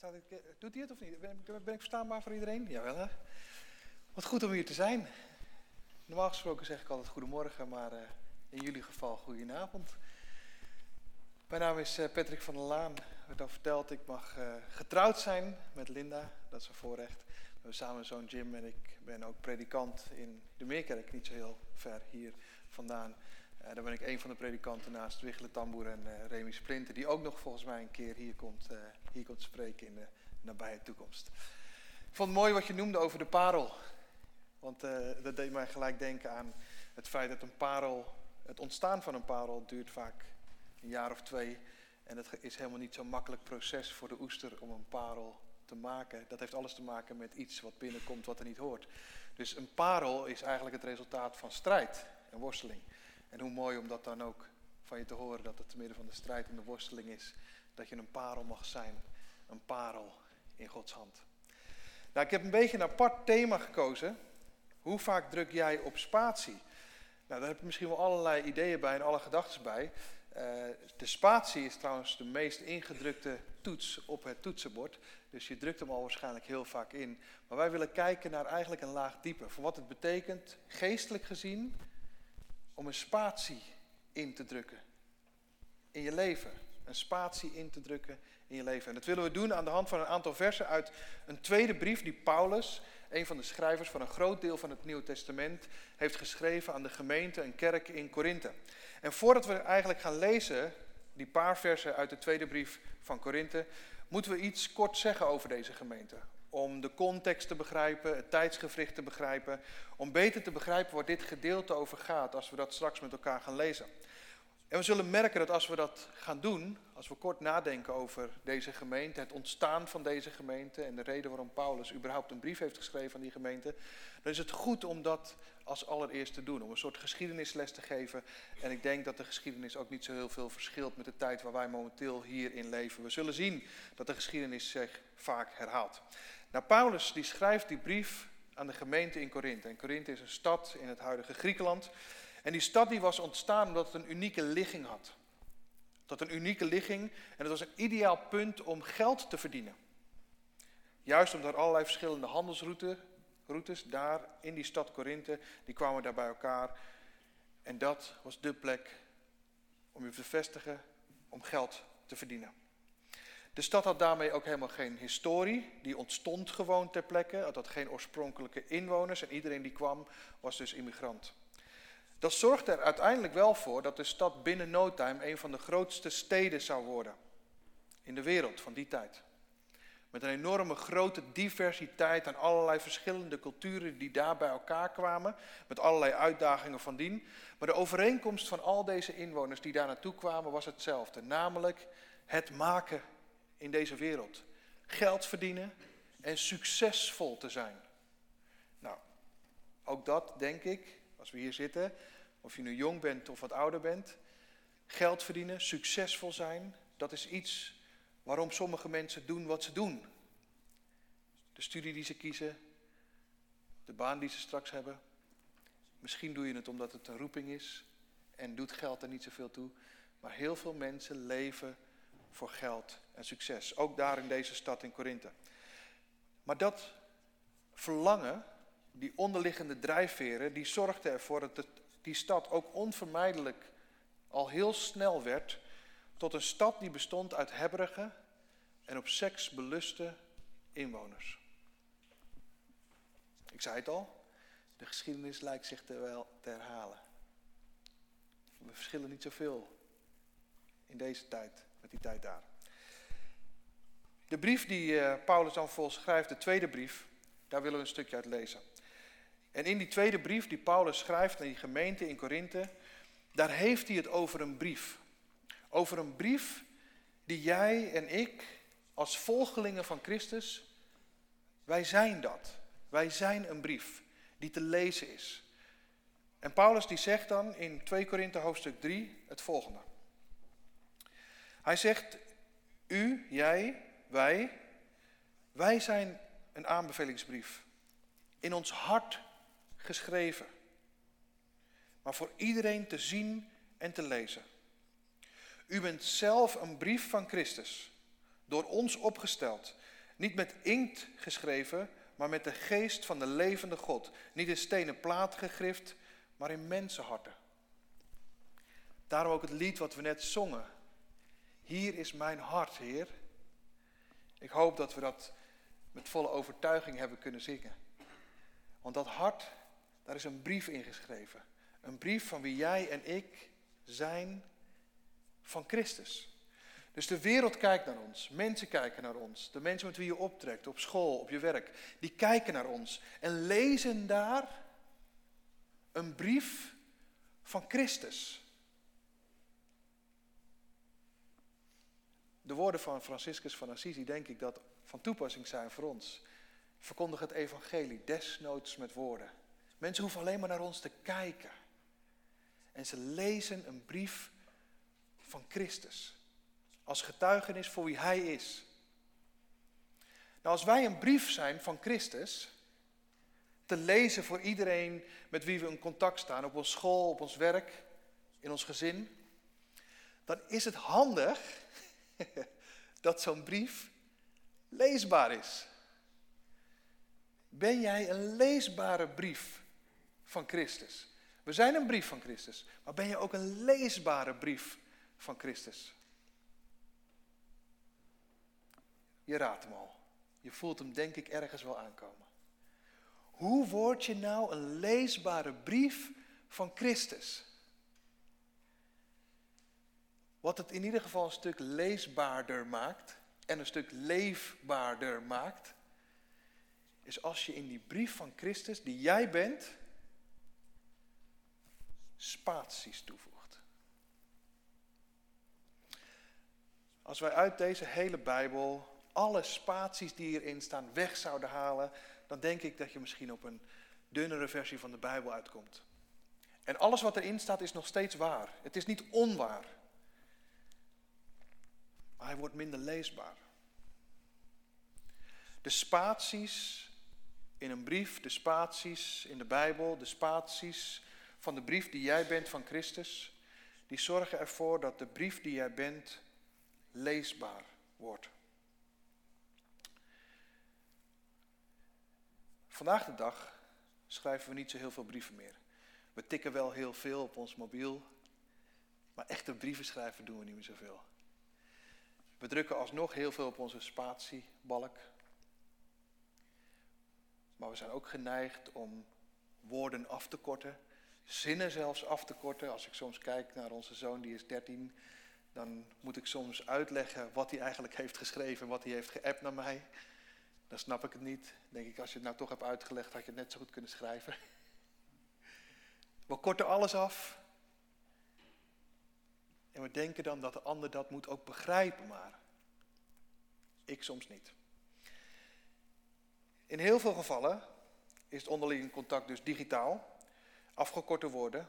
Staat het, doet hij het of niet? Ben, ben ik verstaanbaar voor iedereen? Jawel hè? Wat goed om hier te zijn. Normaal gesproken zeg ik altijd goedemorgen, maar uh, in jullie geval goedenavond. Mijn naam is uh, Patrick van der Laan. Er werd al verteld, ik mag getrouwd zijn met Linda. Dat is een voorrecht. We hebben samen zo'n gym en ik ben ook predikant in de Meerkerk, niet zo heel ver hier vandaan. Daar ben ik een van de predikanten naast Wiggele Tamboer en uh, Remy Splinter, die ook nog volgens mij een keer hier komt, hier komt spreken in de nabije toekomst. Ik vond het mooi wat je noemde over de parel. Want dat deed mij gelijk denken aan het feit dat een parel, het ontstaan van een parel duurt vaak een jaar of twee. En het is helemaal niet zo'n makkelijk proces voor de oester om een parel te maken. Dat heeft alles te maken met iets wat binnenkomt wat er niet hoort. Dus een parel is eigenlijk het resultaat van strijd en worsteling. En hoe mooi om dat dan ook van je te horen, dat het te midden van de strijd en de worsteling is, dat je een parel mag zijn. Een parel in Gods hand. Nou, ik heb een beetje een apart thema gekozen. Hoe vaak druk jij op spatie? Nou, daar heb je misschien wel allerlei ideeën bij en alle gedachten bij. Uh, de spatie is trouwens de meest ingedrukte toets op het toetsenbord. Dus je drukt hem al waarschijnlijk heel vaak in. Maar wij willen kijken naar eigenlijk een laag dieper. Voor wat het betekent, geestelijk gezien, om een spatie in te drukken in je leven. Een spatie in te drukken in je leven. En dat willen we doen aan de hand van een aantal versen uit een tweede brief die Paulus, een van de schrijvers van een groot deel van het Nieuwe Testament, heeft geschreven aan de gemeente en kerk in Korinthe. En voordat we eigenlijk gaan lezen, die paar versen uit de tweede brief van Korinthe, moeten we iets kort zeggen over deze gemeente om de context te begrijpen, het tijdsgevricht te begrijpen, om beter te begrijpen waar dit gedeelte over gaat als we dat straks met elkaar gaan lezen. En we zullen merken dat als we dat gaan doen, als we kort nadenken over deze gemeente, het ontstaan van deze gemeente en de reden waarom Paulus überhaupt een brief heeft geschreven aan die gemeente, dan is het goed om dat als allereerst te doen, om een soort geschiedenisles te geven. En ik denk dat de geschiedenis ook niet zo heel veel verschilt met de tijd waar wij momenteel hierin leven. We zullen zien dat de geschiedenis zich vaak herhaalt. Nou, Paulus die schrijft die brief aan de gemeente in Korinthe. En Korinthe is een stad in het huidige Griekenland. En die stad die was ontstaan omdat het een unieke ligging had. Dat een unieke ligging en het was een ideaal punt om geld te verdienen. Juist omdat er allerlei verschillende handelsroutes daar in die stad Korinthe, die kwamen daar bij elkaar. En dat was de plek om je te vestigen, om geld te verdienen. De stad had daarmee ook helemaal geen historie. Die ontstond gewoon ter plekke. Het had geen oorspronkelijke inwoners en iedereen die kwam was dus immigrant. Dat zorgde er uiteindelijk wel voor dat de stad binnen no time een van de grootste steden zou worden in de wereld van die tijd. Met een enorme grote diversiteit aan allerlei verschillende culturen die daar bij elkaar kwamen, met allerlei uitdagingen van dien. Maar de overeenkomst van al deze inwoners die daar naartoe kwamen was hetzelfde, namelijk het maken in deze wereld. Geld verdienen en succesvol te zijn. Nou, ook dat denk ik, als we hier zitten, of je nu jong bent of wat ouder bent, geld verdienen, succesvol zijn, dat is iets waarom sommige mensen doen wat ze doen. De studie die ze kiezen, de baan die ze straks hebben. Misschien doe je het omdat het een roeping is en doet geld er niet zoveel toe. Maar heel veel mensen leven voor geld en succes. Ook daar in deze stad in Korinthe. Maar dat verlangen, die onderliggende drijfveren, die zorgden ervoor dat die stad ook onvermijdelijk al heel snel werd tot een stad die bestond uit hebberige en op seks beluste inwoners. Ik zei het al, de geschiedenis lijkt zich te wel te herhalen. We verschillen niet zoveel in deze tijd met die tijd daar. De brief die uh, Paulus dan vol schrijft, de tweede brief, daar willen we een stukje uit lezen. En in die tweede brief die Paulus schrijft aan die gemeente in Korinthe, daar heeft hij het over een brief. Over een brief die jij en ik als volgelingen van Christus, wij zijn dat. Wij zijn een brief die te lezen is. En Paulus die zegt dan in 2 Korinthe hoofdstuk 3 het volgende. Hij zegt, u, jij, wij, wij zijn een aanbevelingsbrief. In ons hart geschreven. Maar voor iedereen te zien en te lezen. U bent zelf een brief van Christus, door ons opgesteld, Niet met inkt geschreven, maar met de geest van de levende God. Niet in stenen plaat gegrift, maar in mensenharten. Daarom ook het lied wat we net zongen. Hier is mijn hart, Heer. Ik hoop dat we dat met volle overtuiging hebben kunnen zingen. Want dat hart, daar is een brief ingeschreven. Een brief van wie jij en ik zijn van Christus. Dus de wereld kijkt naar ons, mensen kijken naar ons, de mensen met wie je optrekt, op school, op je werk, die kijken naar ons en lezen daar een brief van Christus. De woorden van Franciscus van Assisi denk ik dat van toepassing zijn voor ons. Verkondig het evangelie, desnoods met woorden. Mensen hoeven alleen maar naar ons te kijken. En ze lezen een brief van Christus. Als getuigenis voor wie Hij is. Nou, als wij een brief zijn van Christus, te lezen voor iedereen met wie we in contact staan, op ons school, op ons werk, in ons gezin, dan is het handig dat zo'n brief leesbaar is. Ben jij een leesbare brief van Christus? We zijn een brief van Christus, maar ben je ook een leesbare brief van Christus? Je raadt hem al. Je voelt hem denk ik ergens wel aankomen. Hoe word je nou een leesbare brief van Christus? Wat het in ieder geval een stuk leesbaarder maakt en een stuk leefbaarder maakt, is als je in die brief van Christus, die jij bent, spaties toevoegt. Als wij uit deze hele Bijbel alle spaties die erin staan weg zouden halen, dan denk ik dat je misschien op een dunnere versie van de Bijbel uitkomt. En alles wat erin staat is nog steeds waar. Het is niet onwaar. Maar hij wordt minder leesbaar. De spaties in een brief, de spaties in de Bijbel, de spaties van de brief die jij bent van Christus, die zorgen ervoor dat de brief die jij bent leesbaar wordt. Vandaag de dag schrijven we niet zo heel veel brieven meer. We tikken wel heel veel op ons mobiel, maar echte brieven schrijven doen we niet meer zoveel. We drukken alsnog heel veel op onze spatiebalk. Maar we zijn ook geneigd om woorden af te korten, zinnen zelfs af te korten. Als ik soms kijk naar onze zoon, die is 13, dan moet ik soms uitleggen wat hij eigenlijk heeft geschreven, wat hij heeft geappt naar mij. Dan snap ik het niet. Denk ik, als je het nou toch hebt uitgelegd, had je het net zo goed kunnen schrijven. We korten alles af. En we denken dan dat de ander dat moet ook begrijpen, maar ik soms niet. In heel veel gevallen is het onderling contact dus digitaal, afgekorte woorden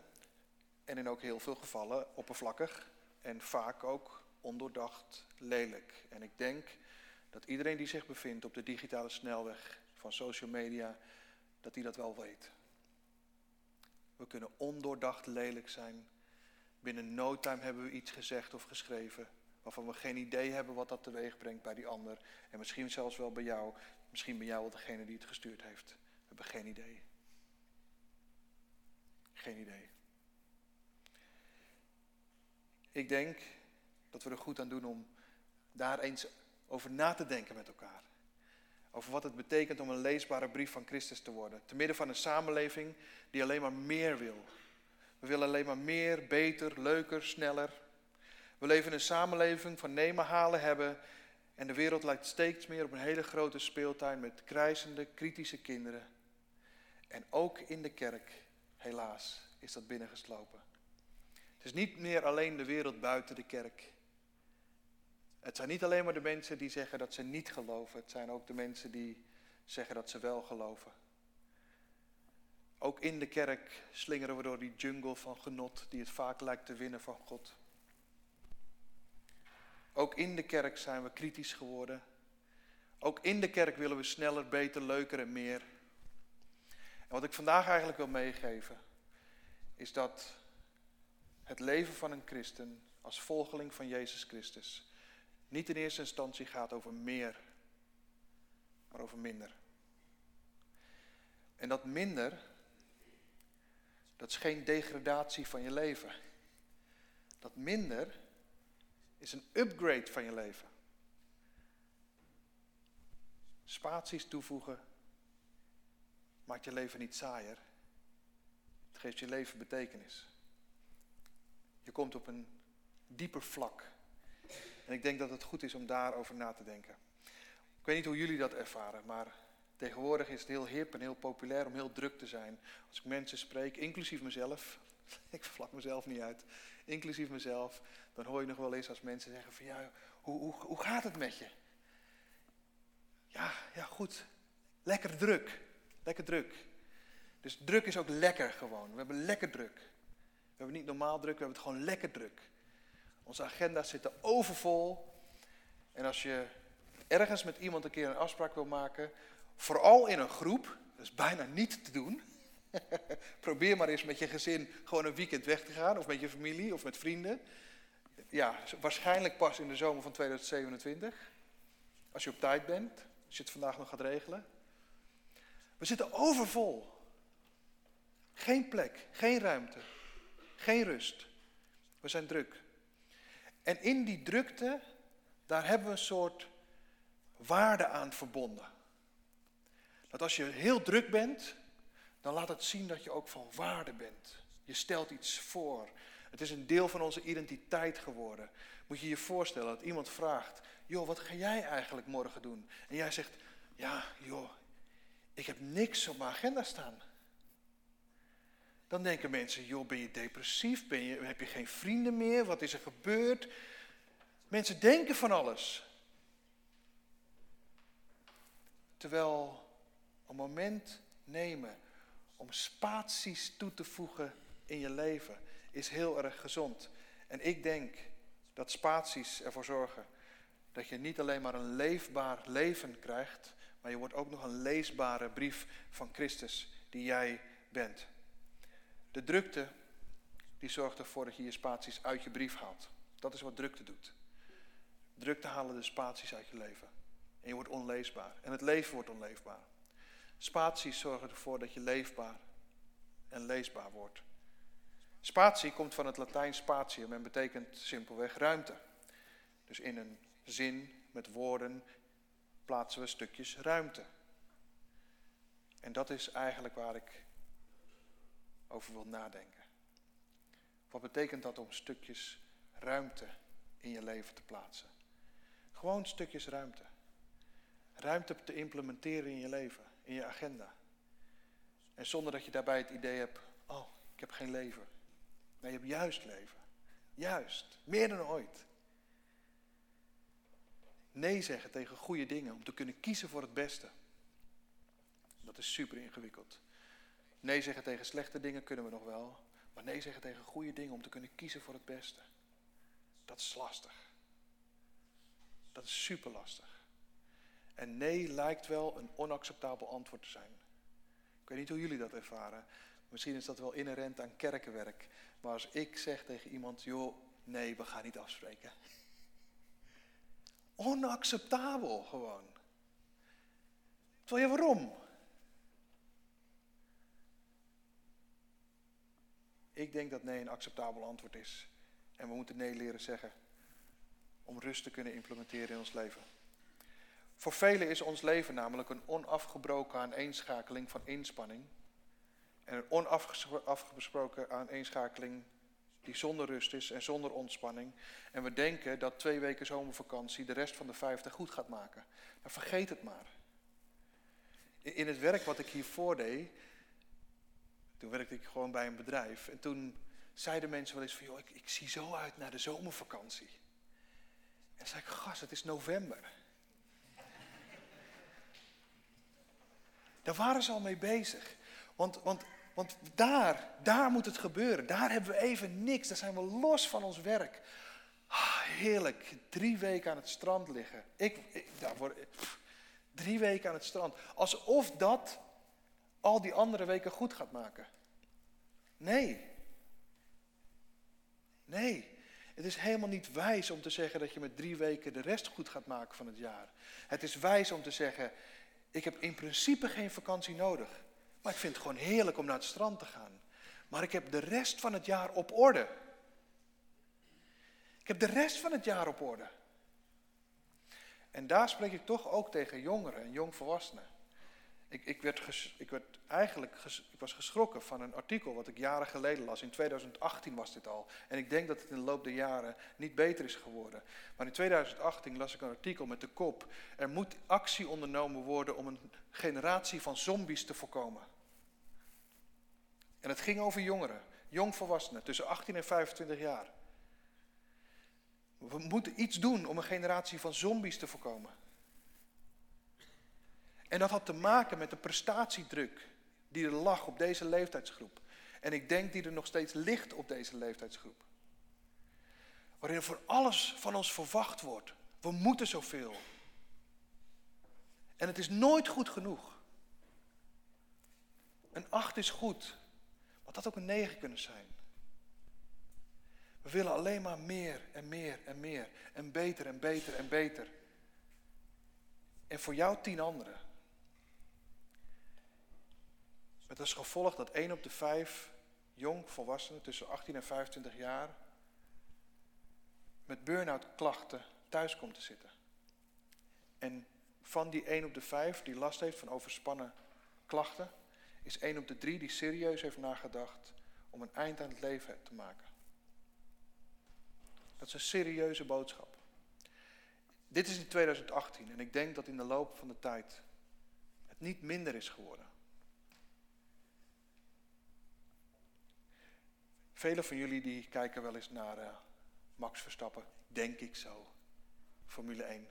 en in ook heel veel gevallen oppervlakkig en vaak ook ondoordacht lelijk. En ik denk dat iedereen die zich bevindt op de digitale snelweg van social media, dat die dat wel weet. We kunnen ondoordacht lelijk zijn. Binnen no time hebben we iets gezegd of geschreven waarvan we geen idee hebben wat dat teweeg brengt bij die ander. En misschien zelfs wel bij jou, misschien bij jou wel degene die het gestuurd heeft. We hebben geen idee. Geen idee. Ik denk dat we er goed aan doen om daar eens over na te denken met elkaar. Over wat het betekent om een leesbare brief van Christus te worden. Te midden van een samenleving die alleen maar meer wil. We willen alleen maar meer, beter, leuker, sneller. We leven in een samenleving van nemen, halen, hebben. En de wereld lijkt steeds meer op een hele grote speeltuin met krijzende, kritische kinderen. En ook in de kerk, helaas, is dat binnengeslopen. Het is niet meer alleen de wereld buiten de kerk. Het zijn niet alleen maar de mensen die zeggen dat ze niet geloven. Het zijn ook de mensen die zeggen dat ze wel geloven. Ook in de kerk slingeren we door die jungle van genot die het vaak lijkt te winnen van God. Ook in de kerk zijn we kritisch geworden. Ook in de kerk willen we sneller, beter, leuker en meer. Wat ik vandaag eigenlijk wil meegeven, is dat het leven van een christen als volgeling van Jezus Christus niet in eerste instantie gaat over meer, maar over minder. En dat minder, dat is geen degradatie van je leven. Dat minder is een upgrade van je leven. Spaties toevoegen maakt je leven niet saaier. Het geeft je leven betekenis. Je komt op een dieper vlak. En ik denk dat het goed is om daarover na te denken. Ik weet niet hoe jullie dat ervaren, maar tegenwoordig is het heel hip en heel populair om heel druk te zijn. Als ik mensen spreek, inclusief mezelf, ik vlak mezelf niet uit, inclusief mezelf, dan hoor je nog wel eens als mensen zeggen van ja, hoe, hoe, hoe gaat het met je? Ja, ja goed, lekker druk, lekker druk. Dus druk is ook lekker gewoon, we hebben lekker druk. We hebben niet normaal druk, we hebben het gewoon lekker druk. Onze agenda's zitten overvol. En als je ergens met iemand een keer een afspraak wil maken, vooral in een groep, dat is bijna niet te doen. Probeer maar eens met je gezin gewoon een weekend weg te gaan, of met je familie, of met vrienden. Ja, waarschijnlijk pas in de zomer van 2027. Als je op tijd bent, als je het vandaag nog gaat regelen. We zitten overvol. Geen plek, geen ruimte, geen rust. We zijn druk. En in die drukte, daar hebben we een soort waarde aan verbonden. Dat als je heel druk bent, dan laat het zien dat je ook van waarde bent. Je stelt iets voor. Het is een deel van onze identiteit geworden. Moet je je voorstellen dat iemand vraagt: Joh, wat ga jij eigenlijk morgen doen? En jij zegt: Ja, joh, ik heb niks op mijn agenda staan. Dan denken mensen: Joh, ben je depressief? Ben je, heb je geen vrienden meer? Wat is er gebeurd? Mensen denken van alles. Terwijl een moment nemen om spaties toe te voegen in je leven is heel erg gezond. En ik denk dat spaties ervoor zorgen dat je niet alleen maar een leefbaar leven krijgt, maar je wordt ook nog een leesbare brief van Christus die jij bent. De drukte die zorgt ervoor dat je je spaties uit je brief haalt. Dat is wat drukte doet. Drukte halen de spaties uit je leven. En je wordt onleesbaar. En het leven wordt onleefbaar. Spaties zorgen ervoor dat je leefbaar en leesbaar wordt. Spatie komt van het Latijn spatium en betekent simpelweg ruimte. Dus in een zin met woorden plaatsen we stukjes ruimte. En dat is eigenlijk waar ik over wil nadenken. Wat betekent dat om stukjes ruimte in je leven te plaatsen? Gewoon stukjes ruimte. Ruimte te implementeren in je leven, in je agenda. En zonder dat je daarbij het idee hebt, oh, ik heb geen leven. Nee, je hebt juist leven. Juist, meer dan ooit. Nee zeggen tegen goede dingen, om te kunnen kiezen voor het beste. Dat is super ingewikkeld. Nee zeggen tegen slechte dingen kunnen we nog wel. Maar nee zeggen tegen goede dingen om te kunnen kiezen voor het beste. Dat is lastig. Dat is super lastig. En nee lijkt wel een onacceptabel antwoord te zijn. Ik weet niet hoe jullie dat ervaren. Misschien is dat wel inherent aan kerkenwerk. Maar als ik zeg tegen iemand, joh, nee, we gaan niet afspreken. Onacceptabel gewoon. Terwijl je waarom? Ik denk dat nee een acceptabel antwoord is. En we moeten nee leren zeggen om rust te kunnen implementeren in ons leven. Voor velen is ons leven namelijk een onafgebroken aaneenschakeling van inspanning. En een onafgesproken aaneenschakeling die zonder rust is en zonder ontspanning. En we denken dat twee weken zomervakantie de rest van de vijftig goed gaat maken. Maar vergeet het maar. In het werk wat ik hiervoor deed, toen werkte ik gewoon bij een bedrijf. En toen zeiden mensen wel eens van, joh, ik, ik zie zo uit naar de zomervakantie. En zei ik, gast, het is november. Daar waren ze al mee bezig. Want, want, want daar, daar moet het gebeuren. Daar hebben we even niks. Daar zijn we los van ons werk. Ah, heerlijk. Drie weken aan het strand liggen. Ik, daarvoor, drie weken aan het strand. Alsof dat al die andere weken goed gaat maken. Nee. Nee. Het is helemaal niet wijs om te zeggen dat je met drie weken de rest goed gaat maken van het jaar. Het is wijs om te zeggen, Ik heb in principe geen vakantie nodig. Maar ik vind het gewoon heerlijk om naar het strand te gaan. Maar ik heb de rest van het jaar op orde. Ik heb de rest van het jaar op orde. En daar spreek ik toch ook tegen jongeren en jongvolwassenen. Ik, ik, werd ik werd eigenlijk ik was geschrokken van een artikel wat ik jaren geleden las. In 2018 was dit al. En ik denk dat het in de loop der jaren niet beter is geworden. Maar in 2018 las ik een artikel met de kop: Er moet actie ondernomen worden om een generatie van zombies te voorkomen. En het ging over jongeren, jongvolwassenen tussen 18 en 25 jaar. We moeten iets doen om een generatie van zombies te voorkomen. En dat had te maken met de prestatiedruk die er lag op deze leeftijdsgroep. En ik denk die er nog steeds ligt op deze leeftijdsgroep. Waarin voor alles van ons verwacht wordt. We moeten zoveel. En het is nooit goed genoeg. Een acht is goed. Maar dat ook een negen kunnen zijn. We willen alleen maar meer en meer en meer. En beter en beter en beter. En voor jou tien anderen. Met als gevolg dat 1 op de 5 jong volwassenen tussen 18 en 25 jaar met burn-out klachten thuis komt te zitten. En van die 1 op de 5 die last heeft van overspannen klachten, is 1 op de 3 die serieus heeft nagedacht om een eind aan het leven te maken. Dat is een serieuze boodschap. Dit is in 2018 en ik denk dat in de loop van de tijd het niet minder is geworden. Velen van jullie die kijken wel eens naar uh, Max Verstappen, denk ik zo, Formule 1.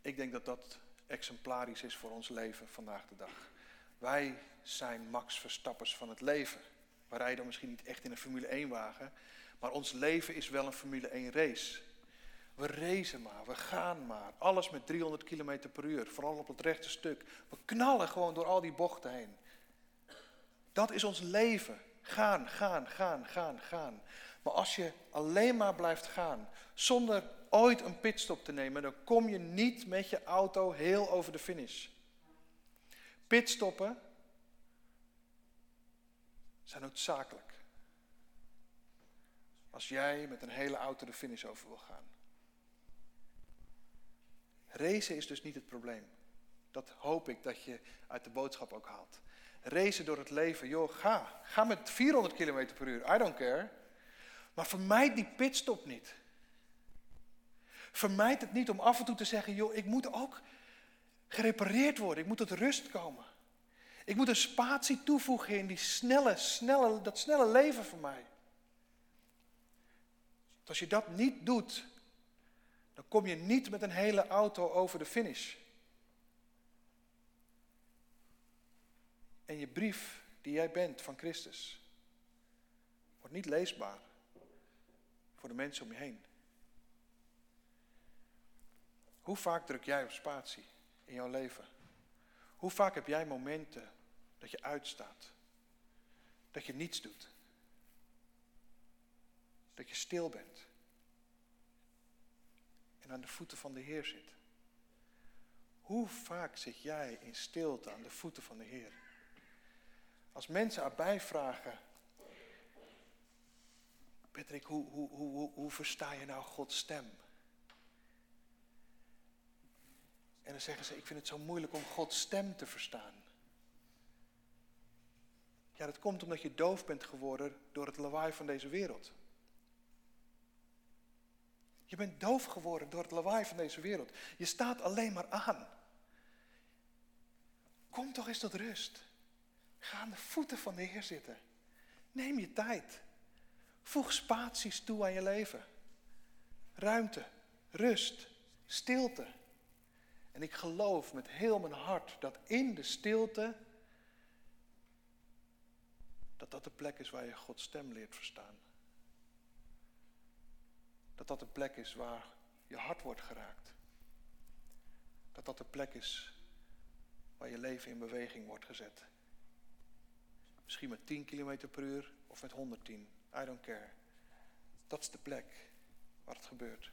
Ik denk dat dat exemplarisch is voor ons leven vandaag de dag. Wij zijn Max Verstappers van het leven. We rijden misschien niet echt in een Formule 1 wagen, maar ons leven is wel een Formule 1 race. We racen maar, we gaan maar. Alles met 300 km per uur, vooral op het rechte stuk. We knallen gewoon door al die bochten heen. Dat is ons leven. Gaan, gaan, gaan, gaan, gaan. Maar als je alleen maar blijft gaan, zonder ooit een pitstop te nemen, dan kom je niet met je auto heel over de finish. Pitstoppen zijn noodzakelijk. Als jij met een hele auto de finish over wil gaan. Racen is dus niet het probleem. Dat hoop ik dat je uit de boodschap ook haalt racen door het leven. Joh, ga. Ga met 400 km per uur. I don't care. Maar vermijd die pitstop niet. Vermijd het niet om af en toe te zeggen, joh, ik moet ook gerepareerd worden. Ik moet tot rust komen. Ik moet een spatie toevoegen in die snelle, snelle, dat snelle leven voor mij. als je dat niet doet, dan kom je niet met een hele auto over de finish. En je brief die jij bent van Christus wordt niet leesbaar voor de mensen om je heen. Hoe vaak druk jij op spatie in jouw leven? Hoe vaak heb jij momenten dat je uitstaat? Dat je niets doet? Dat je stil bent? En aan de voeten van de Heer zit? Hoe vaak zit jij in stilte aan de voeten van de Heer? Als mensen erbij vragen, Patrick, hoe, hoe, hoe, hoe versta je nou Gods stem? En dan zeggen ze, ik vind het zo moeilijk om Gods stem te verstaan. Ja, dat komt omdat je doof bent geworden door het lawaai van deze wereld. Je bent doof geworden door het lawaai van deze wereld. Je staat alleen maar aan. Kom toch eens tot rust. Ga aan de voeten van de Heer zitten. Neem je tijd. Voeg spaties toe aan je leven. Ruimte, rust, stilte. En ik geloof met heel mijn hart dat in de stilte, dat dat de plek is waar je Gods stem leert verstaan. Dat dat de plek is waar je hart wordt geraakt. Dat dat de plek is waar je leven in beweging wordt gezet. Misschien met 10 km per uur of met 110. I don't care. Dat is de plek waar het gebeurt.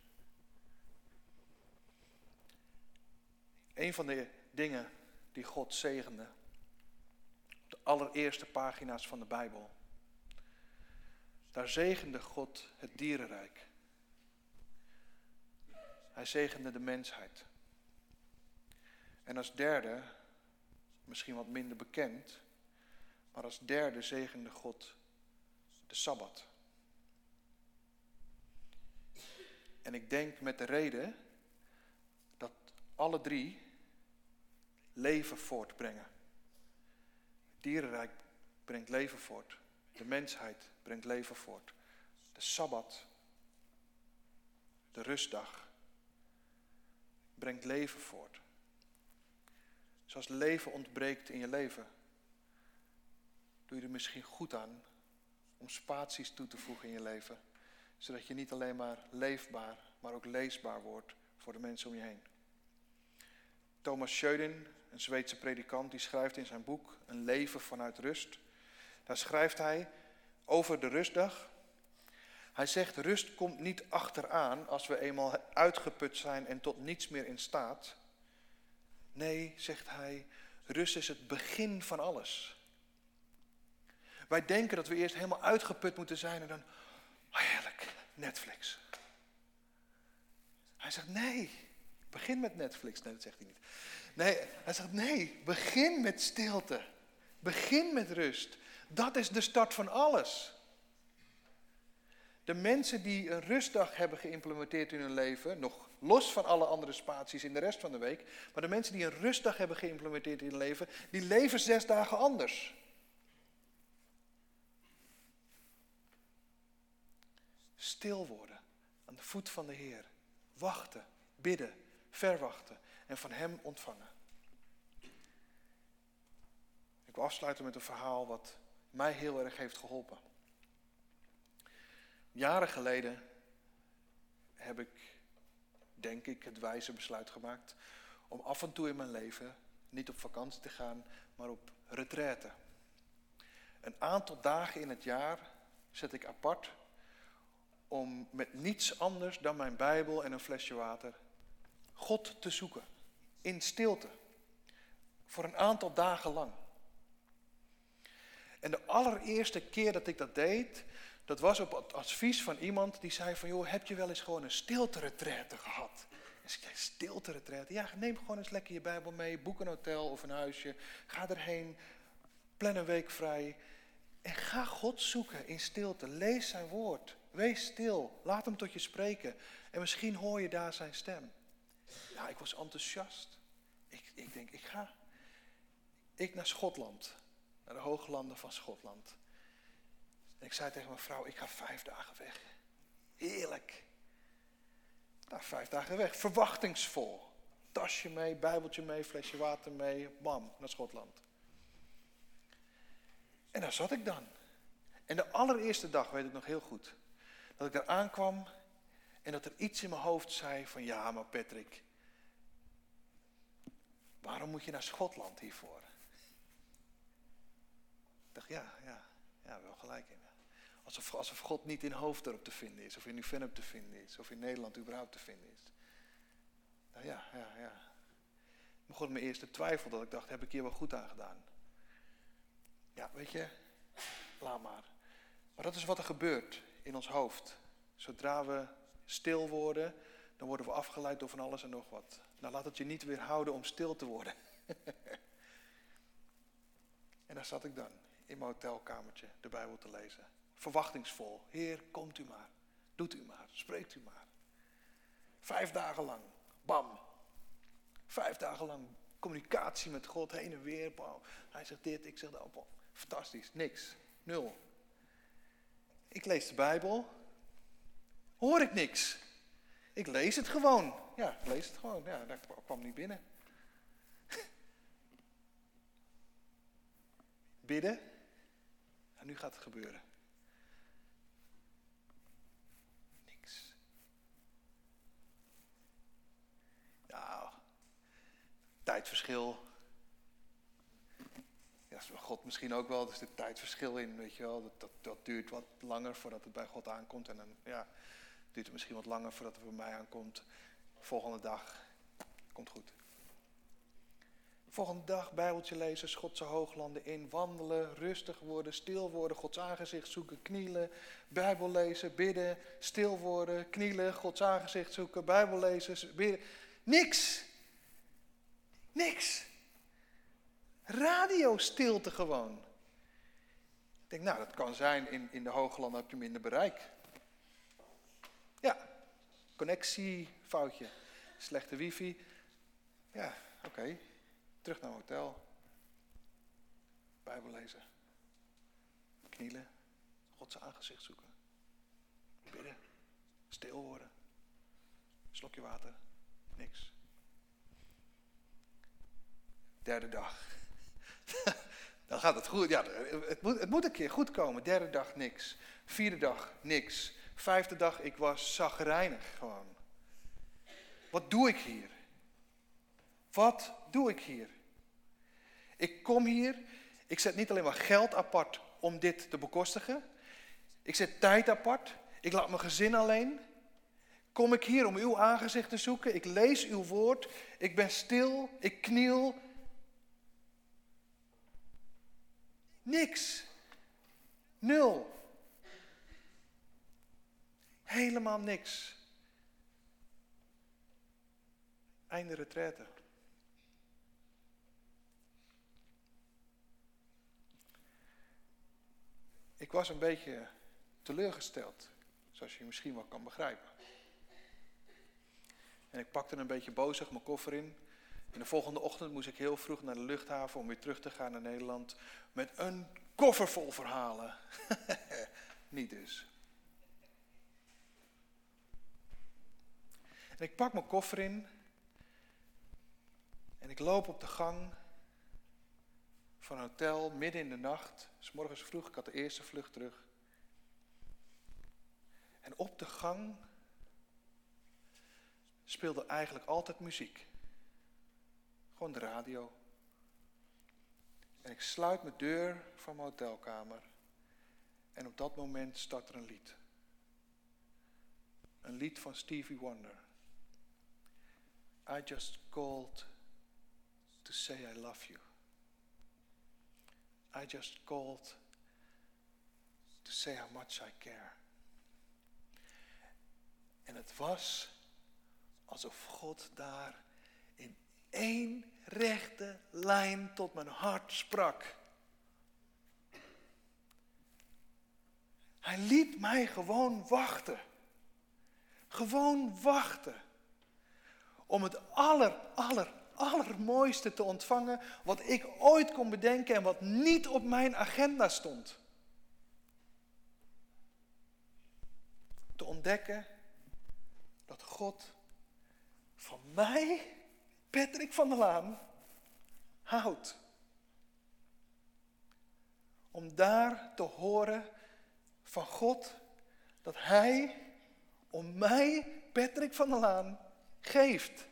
Een van de dingen die God zegende, de allereerste pagina's van de Bijbel, daar zegende God het dierenrijk. Hij zegende de mensheid. En als derde, misschien wat minder bekend, maar als derde zegende God de Sabbat. En ik denk met de reden dat alle drie leven voortbrengen. Het dierenrijk brengt leven voort. De mensheid brengt leven voort. De Sabbat, de rustdag, brengt leven voort. Zoals leven ontbreekt in je leven, doe je er misschien goed aan om spaties toe te voegen in je leven. Zodat je niet alleen maar leefbaar, maar ook leesbaar wordt voor de mensen om je heen. Thomas Schöden, een Zweedse predikant, die schrijft in zijn boek Een leven vanuit rust. Daar schrijft hij over de rustdag. Hij zegt, rust komt niet achteraan als we eenmaal uitgeput zijn en tot niets meer in staat. Nee, zegt hij, rust is het begin van alles. Wij denken dat we eerst helemaal uitgeput moeten zijn en dan, oh heerlijk, Netflix. Hij zegt, nee, begin met Netflix. Nee, dat zegt hij niet. Nee, hij zegt, nee, begin met stilte. Begin met rust. Dat is de start van alles. De mensen die een rustdag hebben geïmplementeerd in hun leven, nog los van alle andere spaties in de rest van de week, maar de mensen die een rustdag hebben geïmplementeerd in hun leven, die leven zes dagen anders. Stil worden aan de voet van de Heer. Wachten, bidden, verwachten en van Hem ontvangen. Ik wil afsluiten met een verhaal wat mij heel erg heeft geholpen. Jaren geleden heb ik, denk ik, het wijze besluit gemaakt om af en toe in mijn leven niet op vakantie te gaan, maar op retraite. Een aantal dagen in het jaar zet ik apart om met niets anders dan mijn Bijbel en een flesje water God te zoeken. In stilte. Voor een aantal dagen lang. En de allereerste keer dat ik dat deed, dat was op het advies van iemand die zei van, joh, heb je wel eens gewoon een stilte-retraite gehad? En ik stilte-retraite? Ja, neem gewoon eens lekker je Bijbel mee, boek een hotel of een huisje, ga erheen, plan een week vrij en ga God zoeken in stilte. Lees zijn woord, wees stil, laat hem tot je spreken en misschien hoor je daar zijn stem. Ja, ik was enthousiast. Ik, ik denk, ik ga. Ik naar Schotland, naar de hooglanden van Schotland. En ik zei tegen mijn vrouw, ik ga vijf dagen weg. Heerlijk. Nou, vijf dagen weg. Verwachtingsvol. Tasje mee, bijbeltje mee, flesje water mee. Bam, naar Schotland. En daar zat ik dan. En de allereerste dag, weet ik nog heel goed, dat ik daar aankwam en dat er iets in mijn hoofd zei van ja, maar Patrick, waarom moet je naar Schotland hiervoor? Ik dacht ja, ja, ja, wel gelijk in. Alsof, alsof God niet in Hoofddorp te vinden is, of in Nieuw-Vennep te vinden is, of in Nederland überhaupt te vinden is. Nou ja, ja, ja. Begon mijn eerste twijfel dat ik dacht, heb ik hier wel goed aan gedaan? Ja, weet je, laat maar. Maar dat is wat er gebeurt in ons hoofd. Zodra we stil worden, dan worden we afgeleid door van alles en nog wat. Nou, laat het je niet weerhouden om stil te worden. en daar zat ik dan, in mijn hotelkamertje, de Bijbel te lezen verwachtingsvol. Heer, komt u maar. Doet u maar. Spreekt u maar. Vijf dagen lang. Bam. Vijf dagen lang communicatie met God heen en weer. Hij zegt dit, ik zeg dat. Fantastisch. Niks. Nul. Ik lees de Bijbel. Hoor ik niks. Ik lees het gewoon. Ja, ik lees het gewoon. Ja, dat kwam niet binnen. Bidden. En nu gaat het gebeuren. tijdverschil. Ja, is bij God misschien ook wel, er zit tijdverschil in, weet je wel. Dat, dat, dat, duurt wat langer voordat het bij God aankomt. En dan ja, duurt het misschien wat langer voordat het bij mij aankomt. Volgende dag, komt goed. Volgende dag Bijbeltje lezen, Schotse hooglanden in, wandelen, rustig worden, stil worden, Gods aangezicht zoeken, knielen, Bijbel lezen, bidden, stil worden, knielen, Gods aangezicht zoeken, Bijbel lezen, bidden. Niks. Niks. Radiostilte gewoon. Ik denk, nou, dat kan zijn, in, in de hooglanden heb je minder bereik. Ja, connectiefoutje, slechte wifi. Ja, oké. Terug naar hotel. Bijbel lezen. Knielen. Gods aangezicht zoeken. Bidden. Stil worden. Slokje water. Niks. Derde dag. Dan gaat het goed. Ja, het moet, het moet een keer goed komen. Derde dag niks. Vierde dag niks. Vijfde dag, ik was zagrijnig gewoon. Wat doe ik hier? Wat doe ik hier? Ik kom hier, ik zet niet alleen maar geld apart om dit te bekostigen. Ik zet tijd apart. Ik laat mijn gezin alleen. Kom ik hier om uw aangezicht te zoeken. Ik lees uw woord. Ik ben stil. Ik kniel. Niks. Nul. Helemaal niks. Einde retraite. Ik was een beetje teleurgesteld, zoals je misschien wel kan begrijpen. En ik pakte een beetje bozig mijn koffer in. En de volgende ochtend moest ik heel vroeg naar de luchthaven om weer terug te gaan naar Nederland met een koffer vol verhalen. Niet dus. En ik pak mijn koffer in en ik loop op de gang van een hotel midden in de nacht. S morgens vroeg, ik had de eerste vlucht terug. En op de gang speelde eigenlijk altijd muziek. Gewoon de radio. En ik sluit mijn deur van mijn hotelkamer. En op dat moment start er een lied. Een lied van Stevie Wonder. I just called to say I love you. I just called to say how much I care. En het was alsof God daar in één rechte lijn tot mijn hart sprak. Hij liet mij gewoon wachten. Gewoon wachten. Om het aller, aller, allermooiste te ontvangen wat ik ooit kon bedenken en wat niet op mijn agenda stond. Te ontdekken dat God van mij, Patrick van der Laan, houdt. Om daar te horen van God dat Hij om mij, Patrick van der Laan, geeft.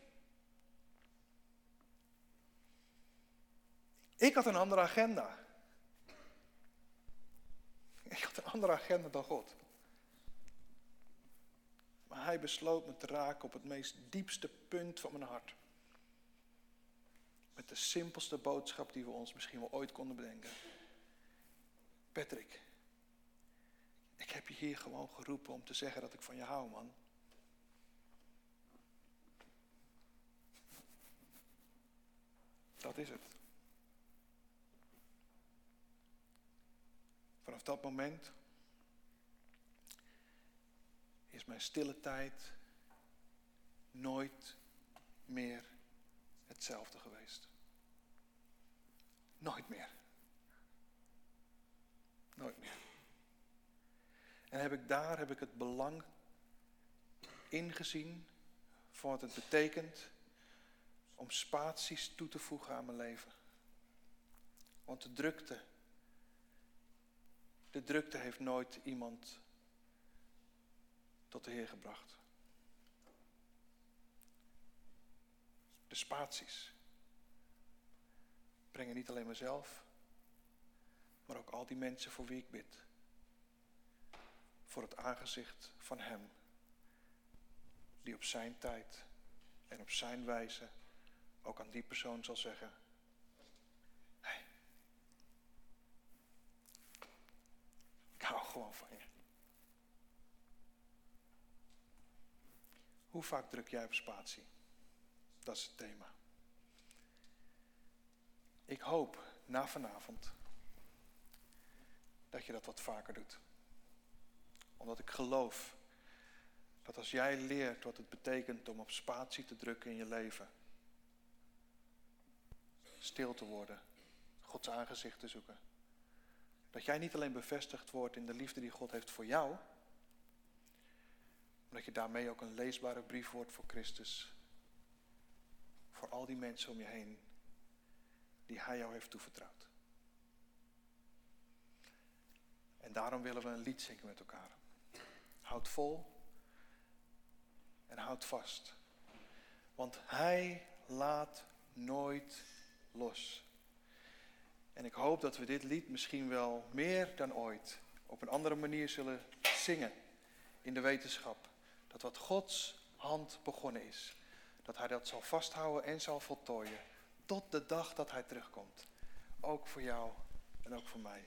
Ik had een andere agenda. Ik had een andere agenda dan God. Maar hij besloot me te raken op het meest diepste punt van mijn hart. Met de simpelste boodschap die we ons misschien wel ooit konden bedenken. Patrick, ik heb je hier gewoon geroepen om te zeggen dat ik van je hou, man. Dat is het. Vanaf dat moment is mijn stille tijd nooit meer hetzelfde geweest. Nooit meer. Nooit meer. En heb ik daar heb ik het belang ingezien van wat het betekent om spaties toe te voegen aan mijn leven. Want de drukte de drukte heeft nooit iemand tot de Heer gebracht. De spaties brengen niet alleen mezelf, maar ook al die mensen voor wie ik bid. Voor het aangezicht van Hem, die op zijn tijd en op zijn wijze ook aan die persoon zal zeggen, hey, ik hou gewoon van je. Hoe vaak druk jij op spatie? Dat is het thema. Ik hoop na vanavond dat je dat wat vaker doet. Omdat ik geloof dat als jij leert wat het betekent om op spatie te drukken in je leven, stil te worden, Gods aangezicht te zoeken, dat jij niet alleen bevestigd wordt in de liefde die God heeft voor jou, maar dat je daarmee ook een leesbare brief wordt voor Christus, voor al die mensen om je heen die Hij jou heeft toevertrouwd. En daarom willen we een lied zingen met elkaar. Houd vol en houd vast. Want Hij laat nooit los. En ik hoop dat we dit lied misschien wel meer dan ooit op een andere manier zullen zingen. In de wetenschap dat wat Gods hand begonnen is, dat Hij dat zal vasthouden en zal voltooien tot de dag dat Hij terugkomt. Ook voor jou en ook voor mij.